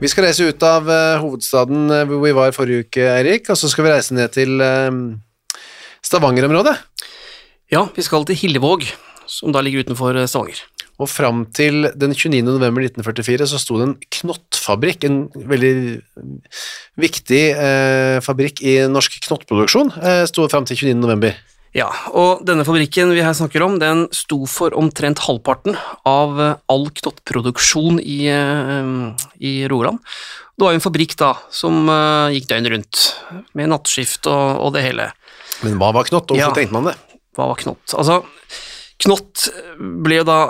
Vi skal reise ut av eh, hovedstaden eh, hvor vi var forrige uke, Eirik, og så skal vi reise ned til eh, Stavanger-området. Ja, vi skal til Hillevåg, som da ligger utenfor Stavanger. Og fram til den 29. november 1944 så sto det en knottfabrikk, en veldig viktig eh, fabrikk i norsk knottproduksjon, eh, sto fram til 29. november. Ja, og denne fabrikken vi her snakker om, den sto for omtrent halvparten av eh, all knottproduksjon i, eh, i Rogaland. Det var jo en fabrikk da, som eh, gikk døgnet rundt, med nattskift og, og det hele. Men hva var knott, og hvorfor Ja. tenkte man det? Hva var knott? Altså, knott ble jo da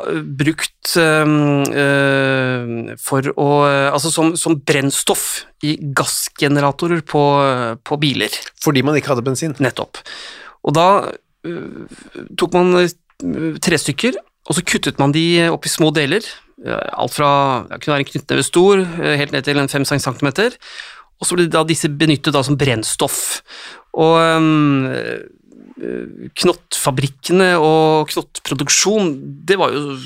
brukt øh, for å Altså som, som brennstoff i gassgeneratorer på, på biler, Fordi man ikke hadde bensin. nettopp. Og da øh, tok man øh, tre stykker, og så kuttet man de opp i små deler. Alt fra det kunne være en knyttneve stor, øh, helt ned til en 5-6 cm. Og så ble da disse benyttet da som brennstoff. Og øh, knottfabrikkene og knottproduksjon, det var jo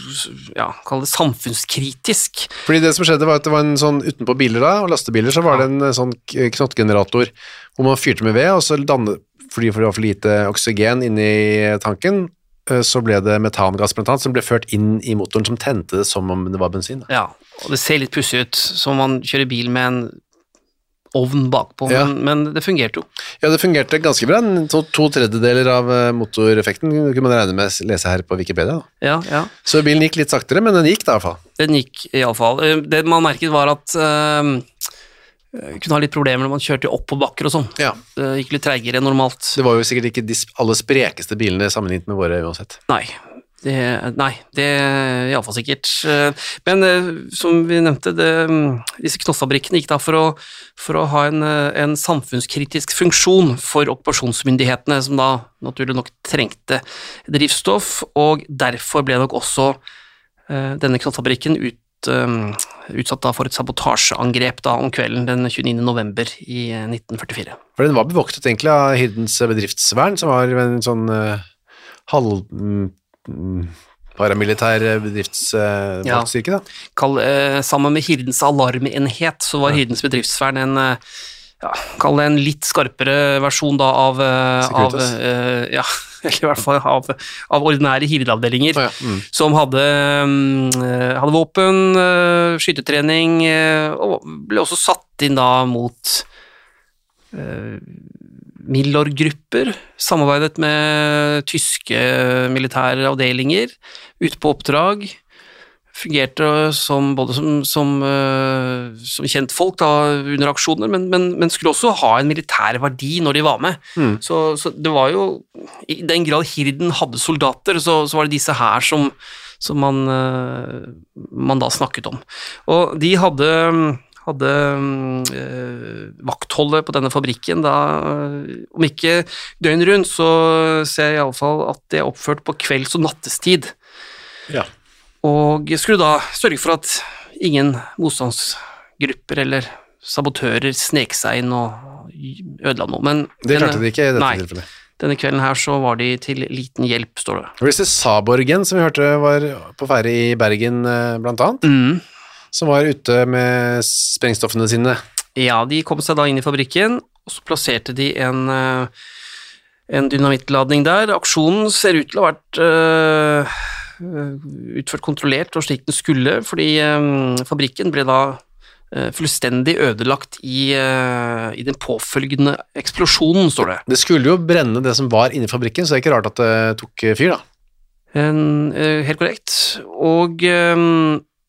ja, kall det samfunnskritisk. Fordi det som skjedde var at det var en sånn utenpå biler da, og lastebiler, så var det en sånn knottgenerator hvor man fyrte med ved, og så dannet, fordi det var for lite oksygen inni tanken, eh, så ble det metangass blant annet, som ble ført inn i motoren, som tente det som om det var bensin. da. Ja, og det ser litt pussig ut, som om man kjører bil med en ovn bakpå, Ja. men, men det fungerte jo. Ja, det fungerte ganske bra. To, to tredjedeler av eh, motoreffekten kunne man regne med å lese her på Wikipedia. Da. Ja, ja. Så bilen gikk litt saktere, men den gikk da i hvert fall. Den gikk iallfall. Det man merket, var at uh, kunne ha litt problemer når man kjørte opp på bakker og sånn. Ja. Det gikk litt treigere enn normalt. Det var jo sikkert ikke de aller sprekeste bilene sammenlignet med våre uansett. Nei. Det, nei, det er iallfall sikkert. Eh, Men eh, som vi nevnte, det, mm, disse knossfabrikkene gikk da for å, for å ha en, eh, en samfunnskritisk funksjon for okkupasjonsmyndighetene, som da naturlig nok trengte drivstoff, og derfor ble nok også eh, denne knossfabrikken ut, eh, utsatt da for et sabotasjeangrep da om kvelden den 29. november i eh, 1944. For den var bevoktet egentlig av Hirdens bedriftsvern, som var en sånn uh, halv... mm, paramilitær Ja. da. Kall, uh, sammen med Hirdens alarmenhet så var Hirdens bedriftsvern en uh, ja, Kall det en litt skarpere versjon da av, eh, av eh, Ja, eller i hvert fall av, av ordinære Hirde-avdelinger. Ja, mm. Som hadde, eh, hadde våpen, eh, skytetrening, eh, og ble også satt inn da mot uh, Milorg-grupper, samarbeidet med tyske militære avdelinger ute på oppdrag. Fungerte som, både som, som, eh, som kjentfolk da, under aksjoner, men, men, men skulle også ha en militær verdi når de var med. Mm. Så, så det var jo I den grad Hirden hadde soldater, så, så var det disse her som, som man, eh, man da snakket om. Og de hadde hadde øh, vaktholdet på denne fabrikken da, om ikke døgn rundt, så ser jeg iallfall at det er oppført på kvelds- og nattestid. Ja. Og skulle da sørge for at ingen motstandsgrupper eller sabotører snek seg inn og ødela noe. Men Det klarte de ikke i dette nei, tilfellet. denne kvelden her så var de til liten hjelp, står det. Det disse Saborgen som vi hørte var på ferde i Bergen, eh, blant annet, Mm. som var ute med sprengstoffene sine. Ja, de kom seg da inn i fabrikken, og så plasserte de en, eh, en dynamittladning der. Aksjonen ser ut til å ha vært eh, utført kontrollert og slik den skulle, fordi eh, fabrikken ble da eh, fullstendig ødelagt i, eh, i den påfølgende eksplosjonen, står det. Det skulle jo brenne det som var inni fabrikken, så det er ikke rart at det tok fyr, da. En, eh, helt korrekt. Og eh,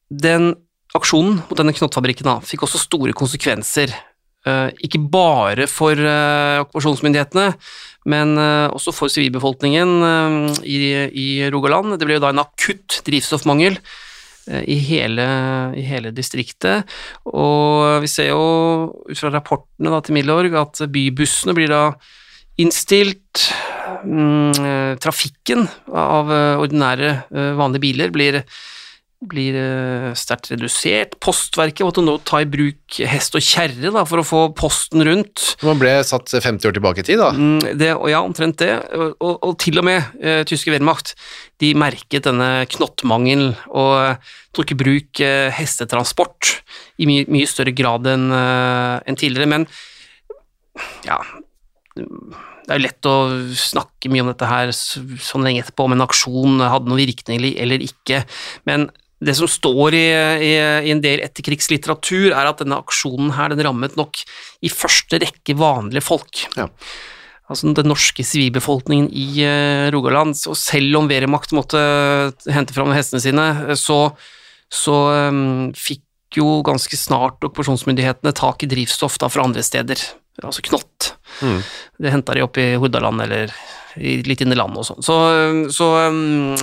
den aksjonen mot denne knottfabrikken da, fikk også store konsekvenser. Eh, ikke bare for eh, okkupasjonsmyndighetene, men eh, også for sivilbefolkningen i, i Rogaland. Det ble jo da en akutt drivstoffmangel i hele, i hele distriktet, og vi ser jo ut fra rapportene da, til Milorg at bybussene blir da innstilt, mm, trafikken av ordinære, vanlige biler blir, blir eh, sterkt redusert. Postverket måtte nå ta i bruk hest og kjerre da, for å få posten rundt. Man ble satt 50 år tilbake i tid, da. Mm, Det, og ja, omtrent det. Og, og, til og med eh, tyske Wehrmacht de merket denne knottmangelen og eh, tok i bruk eh, hestetransport i mye, mye større grad enn eh, enn tidligere. Men ja Det er jo lett å snakke mye om dette her sånn lenge etterpå, om en aksjon hadde noen virkning eller ikke. Men det som står i, i, i en del etterkrigslitteratur, er at denne aksjonen her, den rammet nok i første rekke vanlige folk. Ja. Altså den norske sivilbefolkningen i uh, Rogaland. Og selv om Wehrmacht måtte hente fram hestene sine, eh, så, så um, fikk jo ganske snart okkupasjonsmyndighetene tak i drivstoff da fra andre steder, altså knott. Mm. Det henta de opp i Hordaland eller i, litt inn i landet og sånn. Så, så um,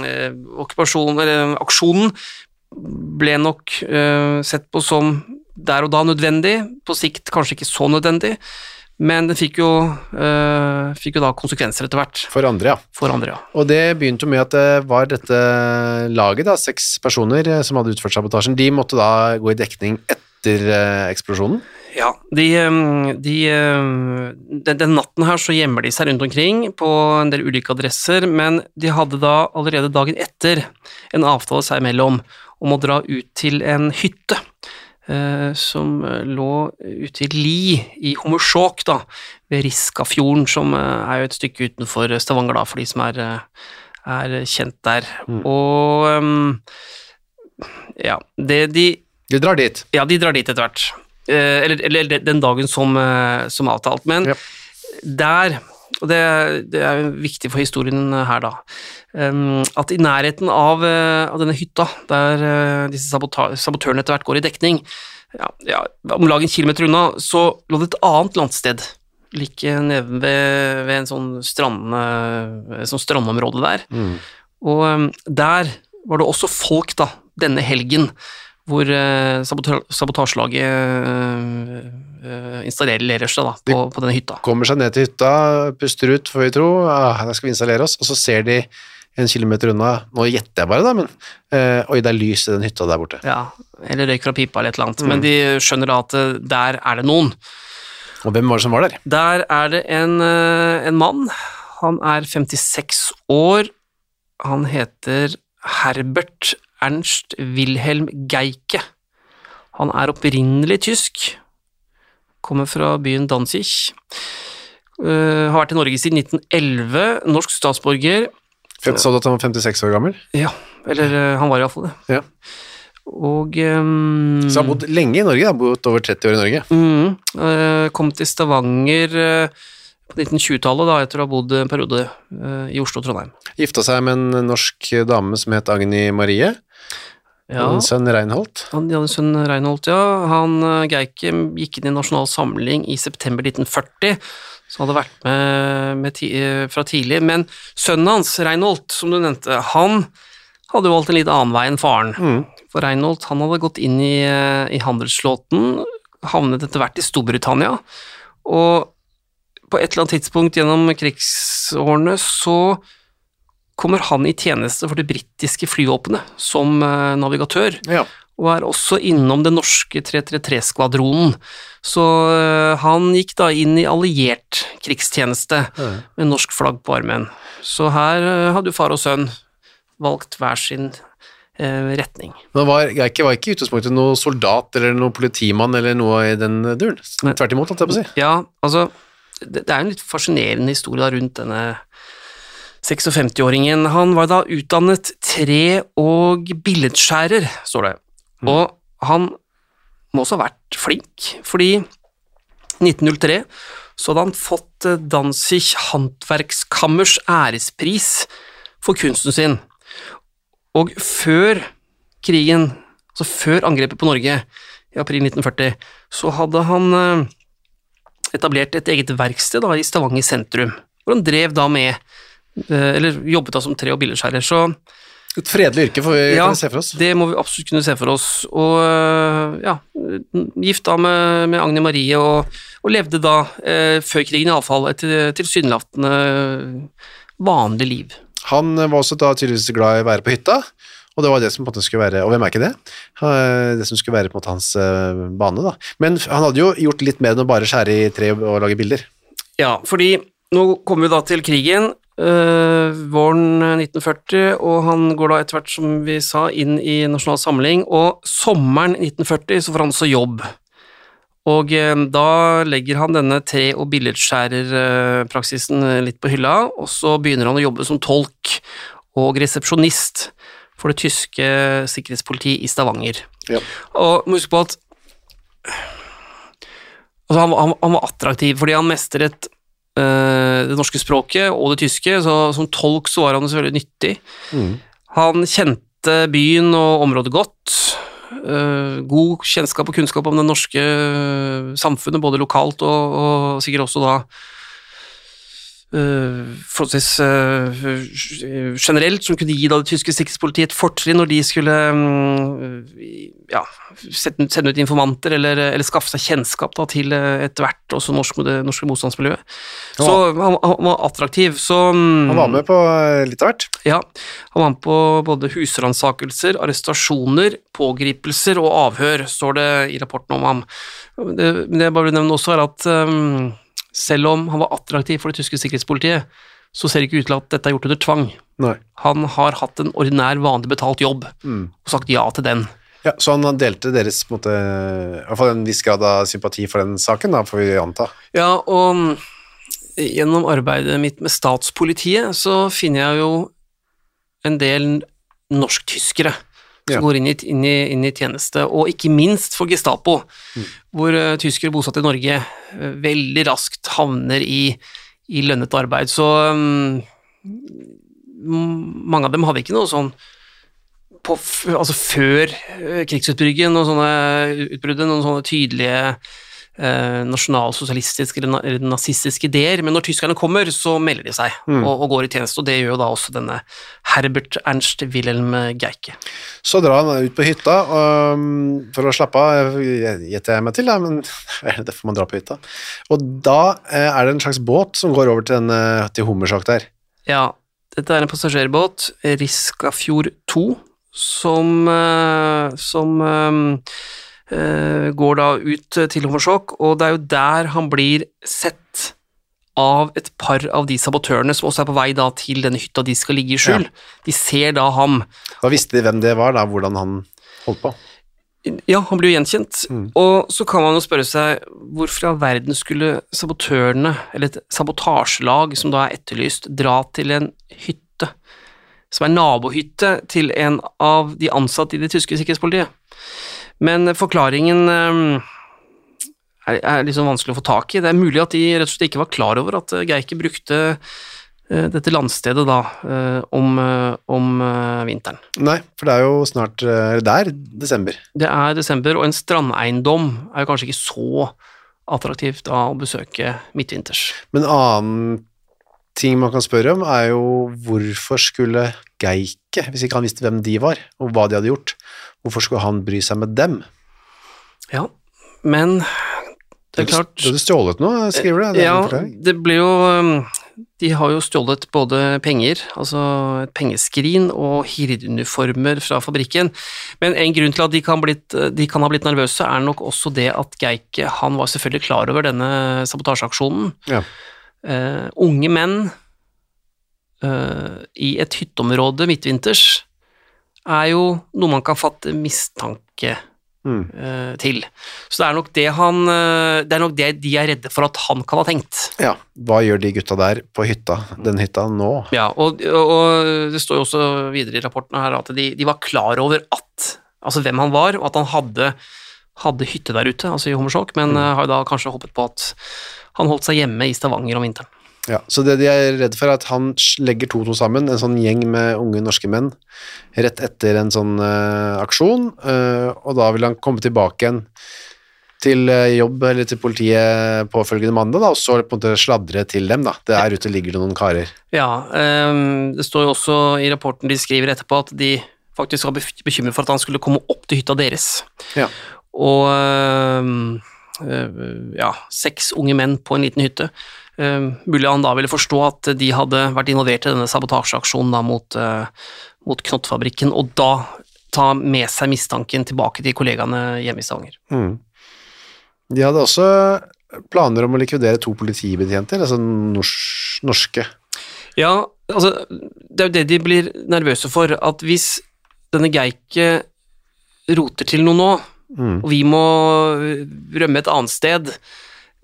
okkupasjon, eller aksjonen ble nok uh, sett på som der og da nødvendig, på sikt kanskje ikke så nødvendig, men den fikk jo, øh, fikk jo da konsekvenser etter hvert For andre, ja. for andre, ja. Og det begynte med at det var dette laget, da, seks personer eh, som hadde utført sabotasjen, de måtte da gå i dekning etter eh, eksplosjonen. Ja, de, de, den, den natten her så gjemmer de seg rundt omkring på en del ulike adresser, men de hadde da allerede dagen etter en avtale seg imellom om å dra ut til en hytte eh, som eh, lå ute i Li i Hommersåk, da, ved Riskafjorden, som eh, er jo et stykke utenfor Stavanger, da, for de som er, eh, er kjent der. Og um, ja, det de De drar dit. ja, de drar dit etter hvert. Eh, eller, eller den dagen som, eh, som avtalt. Men Ja. der, og det, det er viktig for historien her, da, at i nærheten av, eh, av denne hytta, der disse sabotørene etter hvert går i dekning, ja, ja, om lag en kilometer unna, så lå det et annet landsted. Like nede ved, ved en sånn, strand, sånn strandområde der. Mm. Og der var det også folk da, denne helgen, hvor uh, sabotasjelaget uh, uh, installerer lerørsla da, på, på denne hytta. Kommer seg ned til hytta, puster ut, får vi tro, ah, der skal vi installere oss, og så ser de en kilometer unna, nå gjetter jeg bare da, men eh, oi, det er lys i den hytta der borte. Ja, eller røyk fra pipa eller et eller annet, men de skjønner da at der er det noen. Og hvem var det som var der? Der er det en, en mann, han er 56 år, han heter Herbert Ernst Wilhelm Geike. Han er opprinnelig tysk, kommer fra byen Danzig. Uh, har vært i Norge siden 1911, norsk statsborger. Sa Så du at han var 56 år gammel? Ja, eller uh, han var iallfall det. Ja. Og um, Så han har bodd lenge i Norge, Han har bodd over 30 år i Norge. Mm, eh, kom til Stavanger eh, på 1920-tallet, da, etter å ha bodd en periode eh, i Oslo og Trondheim. Gifta seg med en norsk dame som het Agni Marie, Ja, sønn Reinholdt. han hadde sønn Reinholdt, ja. Han eh, Geike gikk inn i Nasjonal Samling i september 1940, så hadde vært med, med ti, eh, fra tidlig. Men sønnen hans, Reinholdt, som du nevnte, han hadde jo valgt en litt annen vei enn faren. Mm. For Reinholdt han hadde gått inn i, eh, i handelsflåten, havnet etter hvert i Storbritannia, og på et eller annet tidspunkt gjennom krigsårene så kommer han i tjeneste for det britiske flyvåpenet som eh, navigatør, Ja. og er også innom den norske 333-skvadronen. Så eh, han gikk da inn i alliert krigstjeneste med norsk flagg på armen. Så her eh, hadde jo far og sønn valgt hver sin retning. Men var, Geike var ikke i utgangspunktet noen soldat eller noen politimann eller noe i den duren. Tvert imot, holdt jeg på å si. Ja, altså, det, det er en litt fascinerende historie rundt denne 56-åringen. Han var da utdannet tre- og billedskjærer, står det. Og han må også ha vært flink, fordi 1903 så hadde han fått eh, Danzig Handverkskammers ærespris for kunsten sin. Og før krigen, altså før angrepet på Norge i april 1940, så hadde han eh, etablert et eget verksted da, i Stavanger sentrum, hvor han drev da med eller jobbet da som tre- og billedskjærer. Så Et fredelig yrke, får vi ja, kan se for oss. det må vi absolutt kunne se for oss. Og øh, ja, gifta med, med Agne Marie, og, og levde da, eh, før krigen iallfall, et tilsynelatende vanlig liv. Han var også da tydeligvis glad i å være på hytta, og det var det som på en måte skulle være, og hvem er ikke det? Eh, Det som skulle være på en måte hans eh, bane da. Men han hadde jo gjort litt mer enn å bare skjære i tre og lage bilder. Ja, fordi nå kommer vi da til krigen, øh, våren 1940, og han går da etter hvert, som vi sa, inn i Nasjonal Samling, og sommeren 1940 så får han også jobb. Og uh, da legger han denne tre- og billedskjærerpraksisen eh, litt på hylla, og så begynner han å jobbe som tolk og resepsjonist for det tyske sikkerhetspolitiet i Stavanger. Ja. Og må huske på at altså han, han, han var attraktiv fordi han mestret eh, det norske språket og det tyske, så som tolk så var han selvfølgelig nyttig. Mm. Han kjente byen og området godt. eh, god kjennskap og kunnskap om det norske eh, samfunnet, både lokalt og, og sikkert også da forholdsvis eh, generelt, som kunne gi det tyske sikkerhetspolitiet et fortrinn når de skulle mm, ja, sende ut informanter eller, eller skaffe seg kjennskap da, til eh, etter hvert også norsk, det norske motstandsmiljøet. Så han, han var attraktiv. Så, mm, Han var med på eh, litt av hvert. ja, han var med på både husransakelser, arrestasjoner, pågripelser og avhør, står det i rapporten om ham. Det, det jeg bare vil nevne også, er at um, selv om han var attraktiv for det tyske sikkerhetspolitiet, så ser det ikke ut til at dette er gjort under tvang. Nei. Han har hatt en ordinær, vanlig betalt jobb, Mm. og sagt ja til den. Ja, så han delte deres, på en måte, i hvert fall en viss grad av sympati for den saken, da, får vi anta. Ja, og mm, gjennom arbeidet mitt med statspolitiet, så finner jeg jo en del norsk-tyskere som Ja. går inn i, inn, i, inn i tjeneste, og ikke minst for Gestapo, hvor uh, tyskere bosatt i Norge uh, veldig raskt havner i, i lønnet arbeid. Så mm, mm, mange av dem hadde ikke noe sånn på, altså før eh, krigsutbryggen og sånne utbruddet, noen sånne tydelige eh, nasjonalsosialistiske eller, eller nazistiske ideer, men når tyskerne kommer, så melder de seg og, og går i tjeneste, og det gjør jo da også denne Herbert Ernst Wilhelm Geike. Så drar han ut på hytta um, for å slappe av, gjetter jeg meg til, da, men det får man dra på hytta. Og da eh, er det en slags båt som går over til, en, eh, til Hummersjok der. Ja, dette er en passasjerbåt, Riskafjord 2, som, som går da ut til Hommersåk, og det er jo der han blir sett av et par av de sabotørene som også er på vei da til denne hytta de skal ligge i skjul. De ser da ham. Da visste de hvem det var, da, hvordan han holdt på. Ja, han blir jo gjenkjent. Og så kan man jo spørre seg hvorfor i all verden skulle sabotørene, eller et sabotasjelag som da er etterlyst, dra til en hytte som er nabohytte til en av de ansatte i det tyske sikkerhetspolitiet. Men forklaringen eh, er, er liksom vanskelig å få tak i. Det er mulig at de rett og slett ikke var klar over at eh, Geike brukte eh, dette landstedet da eh, om, om vinteren. Nei, for det er jo snart det er desember. Det er desember, og en strandeiendom er jo kanskje ikke så attraktivt da å besøke midtvinters. Men en annen ting man kan spørre om, er jo hvorfor skulle Geike, hvis ikke han visste hvem de var, og hva de hadde gjort, hvorfor skulle han bry seg med dem? Ja, men det er Du klart hadde stjålet noe, skriver du? Det Ja, det ble jo um, De har jo stjålet både penger, altså et pengeskrin, og hirdeuniformer fra fabrikken. Men en grunn til at de kan, blitt, de kan ha blitt nervøse, er nok også det at Geike han var selvfølgelig klar over denne sabotasjeaksjonen. Ja. Uh, unge menn uh, i et hytteområde midtvinters er jo noe man kan fatte mistanke Mm. uh, til. Så det er nok det han eh, Det er nok det de er redde for at han kan ha tenkt. Ja, hva gjør de gutta der på hytta, den hytta nå? Ja, og, og det står jo også videre i rapporten her at de, de var klar over at Altså hvem han var, og at han hadde, hadde hytte der ute, altså i Hommersåk, men eh, har jo da kanskje hoppet på at han holdt seg hjemme i Stavanger om vinteren. Ja, så det de er redd for er at han legger to to sammen, en sånn gjeng med unge norske menn, rett etter en sånn uh, aksjon, uh, og da vil han komme tilbake igjen til eh, jobb eller til politiet påfølgende mandag, da, og så på en måte sladre til dem. da. Der ute ligger det noen karer. Ja, um, det står jo også i rapporten de skriver etterpå at de faktisk var bekymret for at han skulle komme opp til hytta deres. Ja. Og eh, ja, seks unge menn på en liten hytte. Um, mulig han da ville forstå at de hadde vært involvert i denne sabotasjeaksjonen da mot, eh, mot Knottfabrikken, og da ta med seg mistanken tilbake til kollegaene hjemme i Stavanger. Mm. De hadde også planer om å likvidere to politibetjenter, altså nors norske. Ja, altså, det er jo det de blir nervøse for, at hvis denne Geike roter til noe nå, Mm. og vi må rømme et annet sted,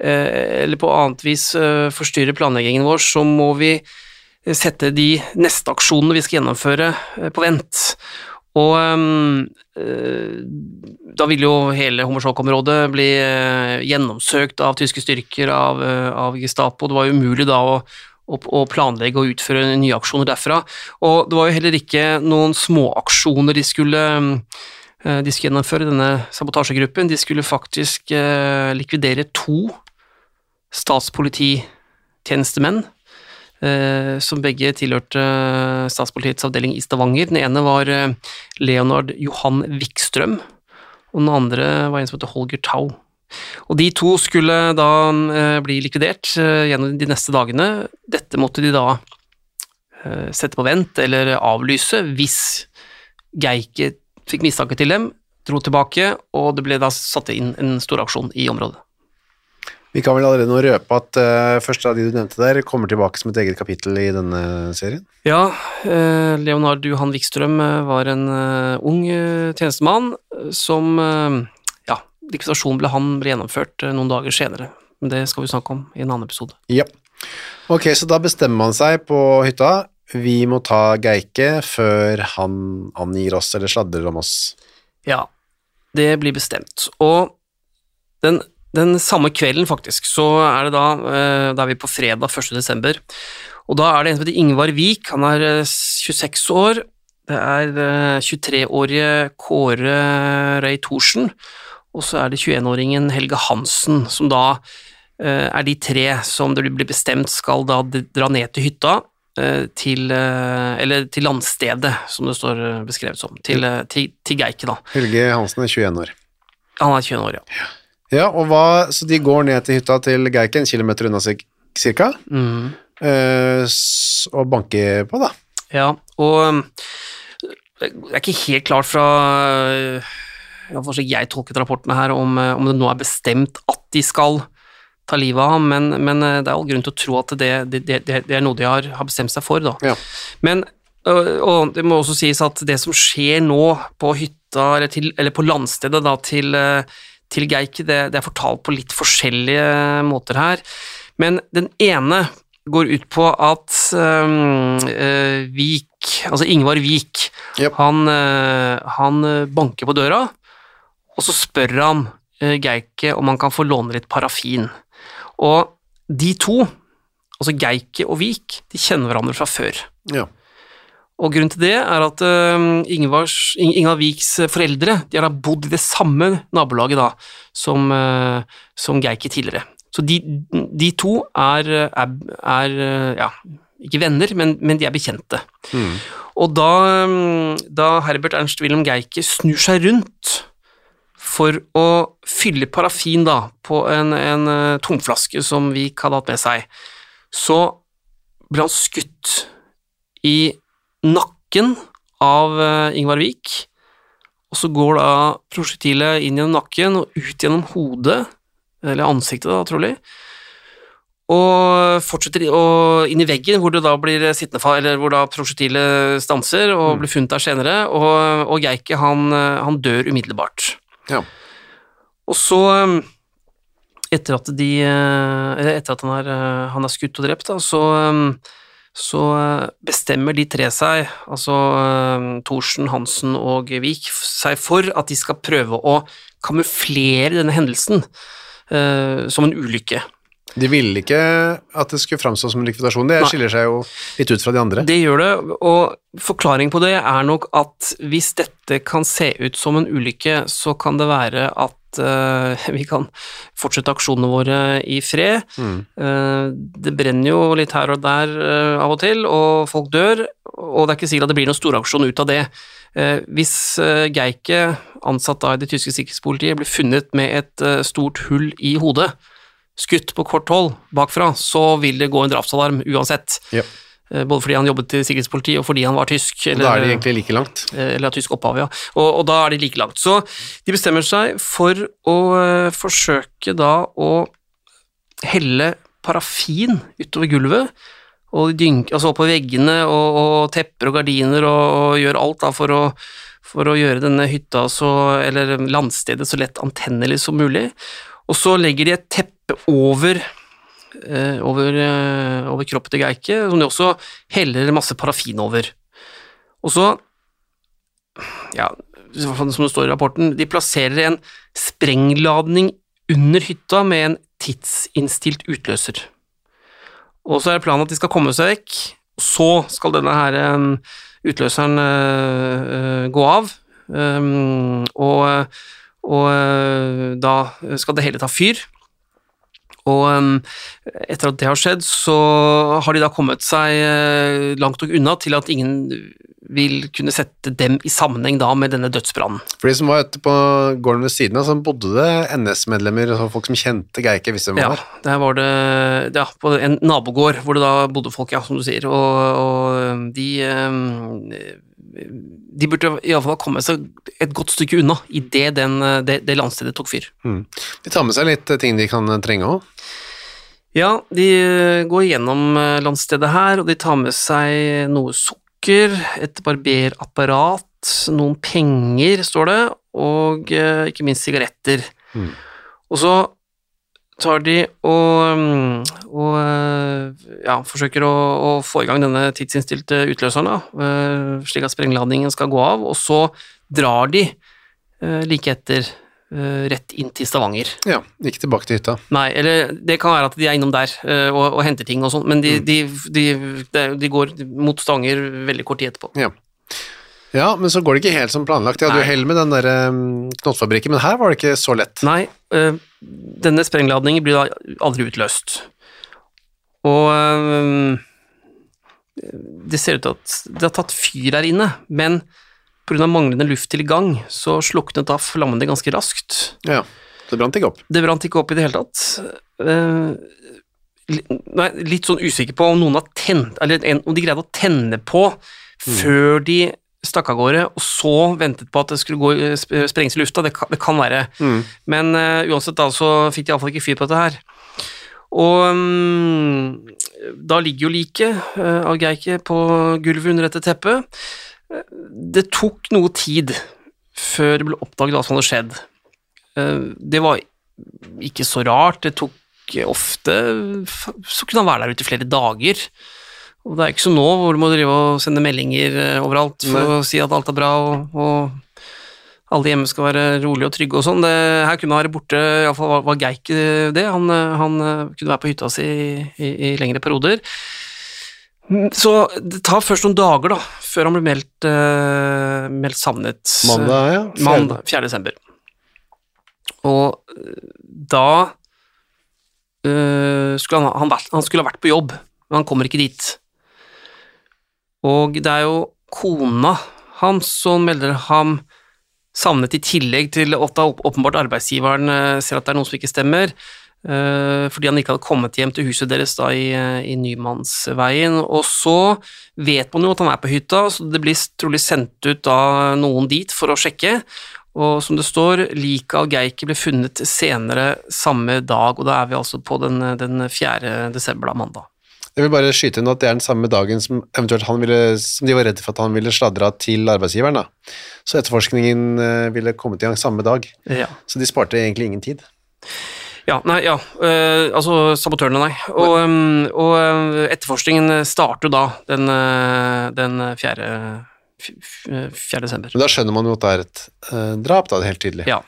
eh, eller på annet vis eh, forstyrre planleggingen vår, så må vi sette de neste aksjonene vi skal gjennomføre, eh, på vent. Og eh, da vil jo hele Hommersåk-området bli eh, gjennomsøkt av tyske styrker, av, eh, av Gestapo. Det var jo umulig da å, å, planlegge og utføre nye aksjoner derfra. Og det var jo heller ikke noen småaksjoner de skulle eh, de skulle gjennomføre, denne sabotasjegruppen. De skulle faktisk eh, likvidere to statspolititjenestemenn, eh, som begge tilhørte eh, statspolitiets avdeling i Stavanger. Den ene var eh, Leonard Johan Wikstrøm, og den andre var en som heter Holger Tau. Og de to skulle da eh, bli likvidert eh, gjennom de neste dagene. Dette måtte de da eh, sette på vent eller avlyse hvis Geike fikk mistanke til dem, dro tilbake, og det ble da satt inn en storaksjon i området. Vi kan vel allerede nå røpe at uh, første av de du nevnte der, kommer tilbake som et eget kapittel i denne serien. Ja, uh, Leonard Johan Wikstrøm eh, var en uh, ung tjenestemann som Ja, likvidasjonen ble han ble gjennomført noen dager senere, men det skal vi snakke om i en annen episode. Ja. Ok, så da bestemmer man seg på hytta. Vi må ta Geike før han angir oss eller sladrer om oss. Ja, det blir bestemt. Og den, den samme kvelden, faktisk, så er det da eh, Da er vi på fredag 1. desember. Og da er det en som heter Ingvar Vik. Han er eh, 26 år. Det er eh, 23-årige Kåre Røy Thorsen. Og så er det 21-åringen Helge Hansen, som da eh, er de tre som det blir bestemt skal da dra ned til hytta. Eh, Til, eh, eller til landstedet, som det står eh, beskrevet som. Til, til, til Geike, da. Helge Hansen er 21 år. Han er 21 år, ja. Ja, og hva, så de går ned til hytta til Geike, en kilometer unna seg, cirka, eh, og banker på, da. Ja, og det er ikke helt klart fra jeg tolket rapportene her, om, om det nå er bestemt at de skal ta livet av ham, men, men uh, det er all grunn til å tro at det, det, det, det er noe de har, har bestemt seg for. Da. Ja. Men, og det må også sies at det som skjer nå på hytta, eller, til, eller på landstedet da, til, til Geike, det, det er fortalt på litt forskjellige måter her. Men den ene går ut på at um, uh, Vik, altså Ingvar Vik, Yep. han, uh, han eh, banker på døra, og så spør han uh, Geike om han kan få låne litt parafin. Og de to, altså Geike og Vik, de kjenner hverandre fra før. Ja. Og grunnen til det er at uh, Ingvars, Ing Ingvar Viks foreldre de har da bodd i det samme nabolaget da, som, uh, som Geike tidligere. Så de, de to er, er, er ja, ikke venner, men, men de er bekjente. Mm. Og da, da Herbert Ernst Wilhelm Geike snur seg rundt for å fylle parafin da, på en, en uh, tomflaske som Vik hadde hatt med seg, så ble han skutt i nakken av uh, Ingvar Vik, og så går da prosjektilet inn gjennom nakken og ut gjennom hodet, eller ansiktet da, trolig, og fortsetter og inn i veggen, hvor det da blir sittende eller hvor da prosjektilet stanser og blir funnet der senere, og, og Geike han, uh, han dør umiddelbart. Ja. Og så, um, etter at de eh, Etter at han er, eh, han er skutt og drept, da, så, um, så eh, bestemmer de tre seg, altså um, Thorsen, Hansen og Vik, seg for at de skal prøve å kamuflere denne hendelsen uh, som en ulykke. De ville ikke at det skulle framstå som en likvidasjon. Det Nei. skiller seg jo litt ut fra de andre. Det gjør det, og forklaringen på det er nok at hvis dette kan se ut som en ulykke, så kan det være at eh, vi kan fortsette aksjonene våre i fred. Mm. det brenner jo litt her og der eh, av og til, og folk dør, og det er ikke sikkert at det blir noen storaksjon ut av det. Eh, hvis Geike, ansatt da i det tyske sikkerhetspolitiet, blir funnet med et eh, stort hull i hodet, skutt på kort hold bakfra, så vil det gå en drapsalarm uansett. Ja. Eh, Både fordi han jobbet i sikkerhetspolitiet, og fordi han var tysk. Og da er de egentlig like langt. eh, eller tysk opphav, ja. Og, og da er de like langt. Så de bestemmer seg for å eh, forsøke da å helle parafin utover gulvet, og dynke, altså oppå veggene og, og tepper og gardiner og, og gjør alt da for å, for å gjøre denne hytta så, eller landstedet så lett antennelig som mulig. Og så legger de et teppe over eh, over, eh, over kroppen til Geike, som de også heller masse parafin over. Og så, ja, som det står i rapporten, de plasserer en sprengladning under hytta med en tidsinnstilt utløser. Og så er planen at de skal komme seg vekk, og så skal denne her eh, utløseren eh, eh, gå av, um, og, og eh, da skal det hele ta fyr. Og um, etter at det har skjedd, så har de da kommet seg eh, langt nok unna til at ingen vil kunne sette dem i sammenheng da med denne dødsbrannen. For de som var ute på gården ved siden av, så bodde det NS-medlemmer, og folk som kjente Geike, visste var Ja, der var det ja, på en nabogård hvor det da bodde folk, ja, som du sier, og, og de eh, de burde iallfall ha kommet seg et godt stykke unna idet det, det landstedet tok fyr. Mm. De tar med seg litt eh, ting de kan eh, trenge òg. Ja, de går gjennom eh, landstedet her, og de tar med seg noe sukker, et barberapparat, noen penger, står det, og eh, ikke minst sigaretter. Mm. Og så tar de og, mm, og eh, ja, forsøker å, å få i gang denne tidsinnstilte utløseren, da, eh, slik at sprengladningen skal gå av, og så drar de eh, like etter rett inn til Stavanger. Ja, ikke tilbake til hytta. Nei, eller det kan være at de er innom der og, og henter ting og sånn, men de, de, de, de, de går mot Stavanger veldig kort tid etterpå. Ja. ja, men så går det ikke helt som planlagt. De hadde Nei. jo hell med den der um, knottfabrikken, men her var det ikke så lett. Nei, eh, denne sprengladningen blir da aldri utløst. Og eh, det ser ut til at det har tatt fyr her inne, men pga. manglende lufttilgang så sluknet da flammene ganske raskt. Ja, det brant ikke opp. Det brant ikke opp i det hele tatt. Eh, nei, litt sånn usikker på om noen har tent, eller om de greide å tenne på før de stakk av gårde, og så ventet på at det skulle gå eh, sprenges i lufta. Det kan, det kan være. Mm. Men uh, uansett da, så fikk de iallfall ikke fyr på dette her. Og um, da ligger jo liket uh, av Geike på gulvet under dette teppet. Det tok noe tid før det ble oppdaget hva som hadde skjedd. Uh, Det var ikke så rart, det tok ofte Så kunne han være der ute i flere dager. Og det er ikke som nå, hvor du må drive og sende meldinger eh, overalt for å si at alt er bra, og, og alle hjemme skal være rolige og trygge og sånn. Her kunne han være borte, iallfall var, var Geik det. Han, han eh, kunne være på hytta si i, i, i lengre perioder. Så det tar først noen dager da, før han ble meldt, uh, meldt savnet. Mandag, ja. Mandag, 4. desember. Og da uh, skulle han, han, han skulle ha vært på jobb, men han kommer ikke dit. Og det er jo kona hans som melder ham savnet i tillegg til at åpenbart arbeidsgiveren eh, ser at det er noe som ikke stemmer, eh, fordi han ikke hadde kommet hjem til huset deres da i, eh, i Nymannsveien. Og så vet man jo at han er på hytta, så det blir trolig sendt ut da noen dit for å sjekke. Og som det står, liket av Geike ble funnet senere samme dag, og da er vi altså på den, den 4. desember, da, mandag. Jeg vil bare skyte inn at det er den samme dagen som, eventuelt han ville, som de var redde for at han ville sladra til arbeidsgiveren. Da. Så etterforskningen eh, ville kommet i gang samme dag. Ja. Så de sparte egentlig ingen tid. Ja, nei, ja. Uh, altså sabotørene, nei. Og, um, og eh, etterforskningen starter da den, den 4. f- f- 4. desember. Men da skjønner man jo at det er et uh, drap, da, helt tydelig. Ja.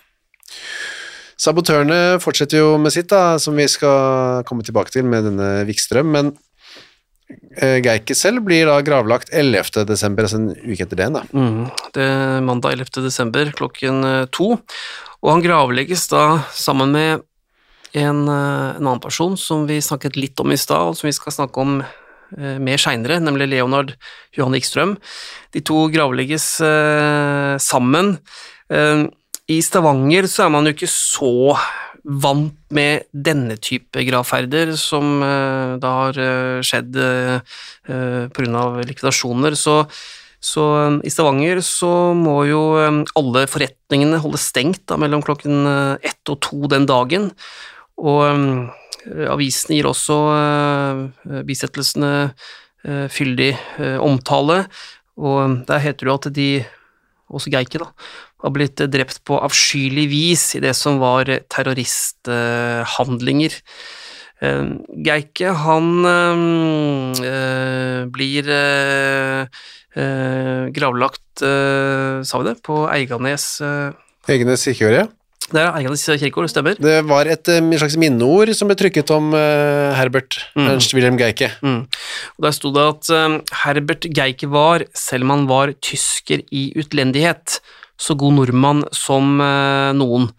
Sabotørene fortsetter jo med sitt, da, som vi skal komme tilbake til med denne Vikstrøm, men Geike selv blir da gravlagt 11. desember, altså en uke etter det. Da. Mm, det er mandag 11. desember klokken eh, to, og han gravlegges da sammen med en, eh, en annen person som vi snakket litt om i stad, og som vi skal snakke om eh, mer seinere, nemlig Leonard Johan Ikstrøm. De to gravlegges eh, sammen. Eh, I Stavanger så er man jo ikke så vant med denne type gravferder som eh, da har eh, skjedd uh, pga. likvidasjoner. Så så i Stavanger så må jo alle forretningene holde stengt da, mellom klokken ett og to den dagen. Og avisene gir også bisettelsene fyldig omtale, og der heter det jo at de, også Geike, da, har blitt uh, drept på avskyelig vis i det som var uh, terroristhandlinger. Uh, Geike, han blir gravlagt, sa vi det, på Eiganes Egenes kirkegård, ja. Det er Eiganes kirkegård, stemmer. Det var et eh, slags minneord som ble trykket om eh, Herbert Mm. Ernst Wilhelm Geike. Mm. Og Der sto det at Herbert Geike var, selv om han var tysker i utlendighet, så god nordmann som uh, noen.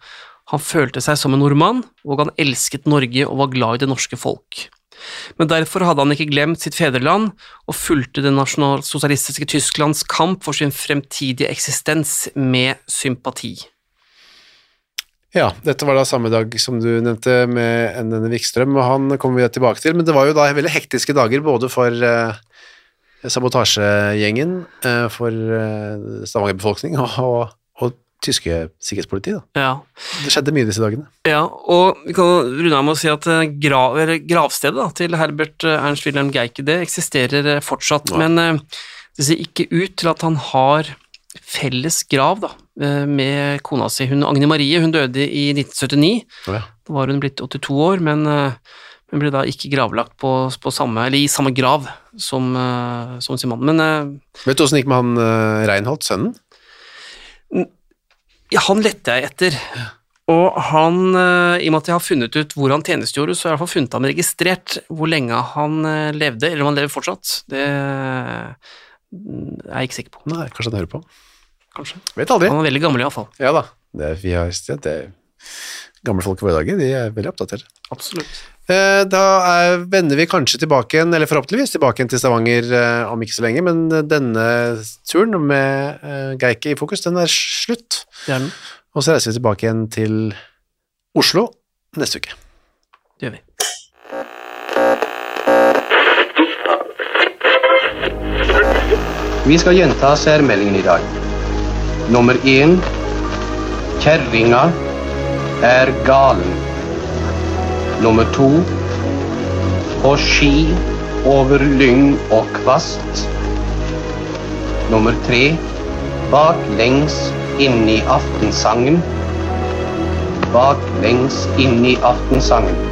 Han følte seg som en nordmann, og han elsket Norge og var glad i det norske folk. Men derfor hadde han ikke glemt sitt fedreland, og fulgte det nasjonalsosialistiske Tysklands kamp for sin fremtidige eksistens med sympati. Ja, dette var da samme dag som du nevnte med NN Vikstrøm, og han kommer vi tilbake til, men det var jo da veldig hektiske dager både for eh, sabotasjegjengen, eh, for eh, Stavanger-befolkning og, og, og tyske sikkerhetspoliti. Ja. Det skjedde mye disse dagene. Ja, og vi kan runde av med å si at eh, grav, gravstedet da, til Herbert Ernst Wilhelm Geike det eksisterer fortsatt, Ja. men det ser ikke ut til at han har felles grav da, med kona si. Hun, Agne Marie hun døde i 1979, Å ja. da var hun blitt 82 år, men, men ble da ikke gravlagt på, på samme, eller i samme grav som, eh, som sin mann. Men eh, Vet du åssen det gikk med han uh, Reinholt, sønnen? ja, han lette jeg etter. Og han, i og med at jeg har funnet ut hvor han tjenestegjorde, så har jeg i hvert fall funnet ham registrert hvor lenge han levde, eller om han lever fortsatt. Det mm, er jeg ikke sikker på, Nei, kanskje han hører på. kanskje. Vet aldri. Han er veldig gammel iallfall. Ja da. Det, vi har, det, gamle folk i våre dager, de er veldig oppdatert. Absolutt. Eh, Da er, vender vi kanskje tilbake igjen, eller forhåpentligvis tilbake igjen til Stavanger eh, om ikke så lenge, men eh, denne turen med Geike i fokus, den er slutt. Er. Og så reiser vi tilbake igjen til Oslo neste uke. Det gjør vi. Vi skal gjenta særmeldingen i dag. Nummer én Kjerringa er galen. Nummer to På ski over lyng og kvast. Nummer tre Baklengs i aftensangen. Baklengs i aftensangen.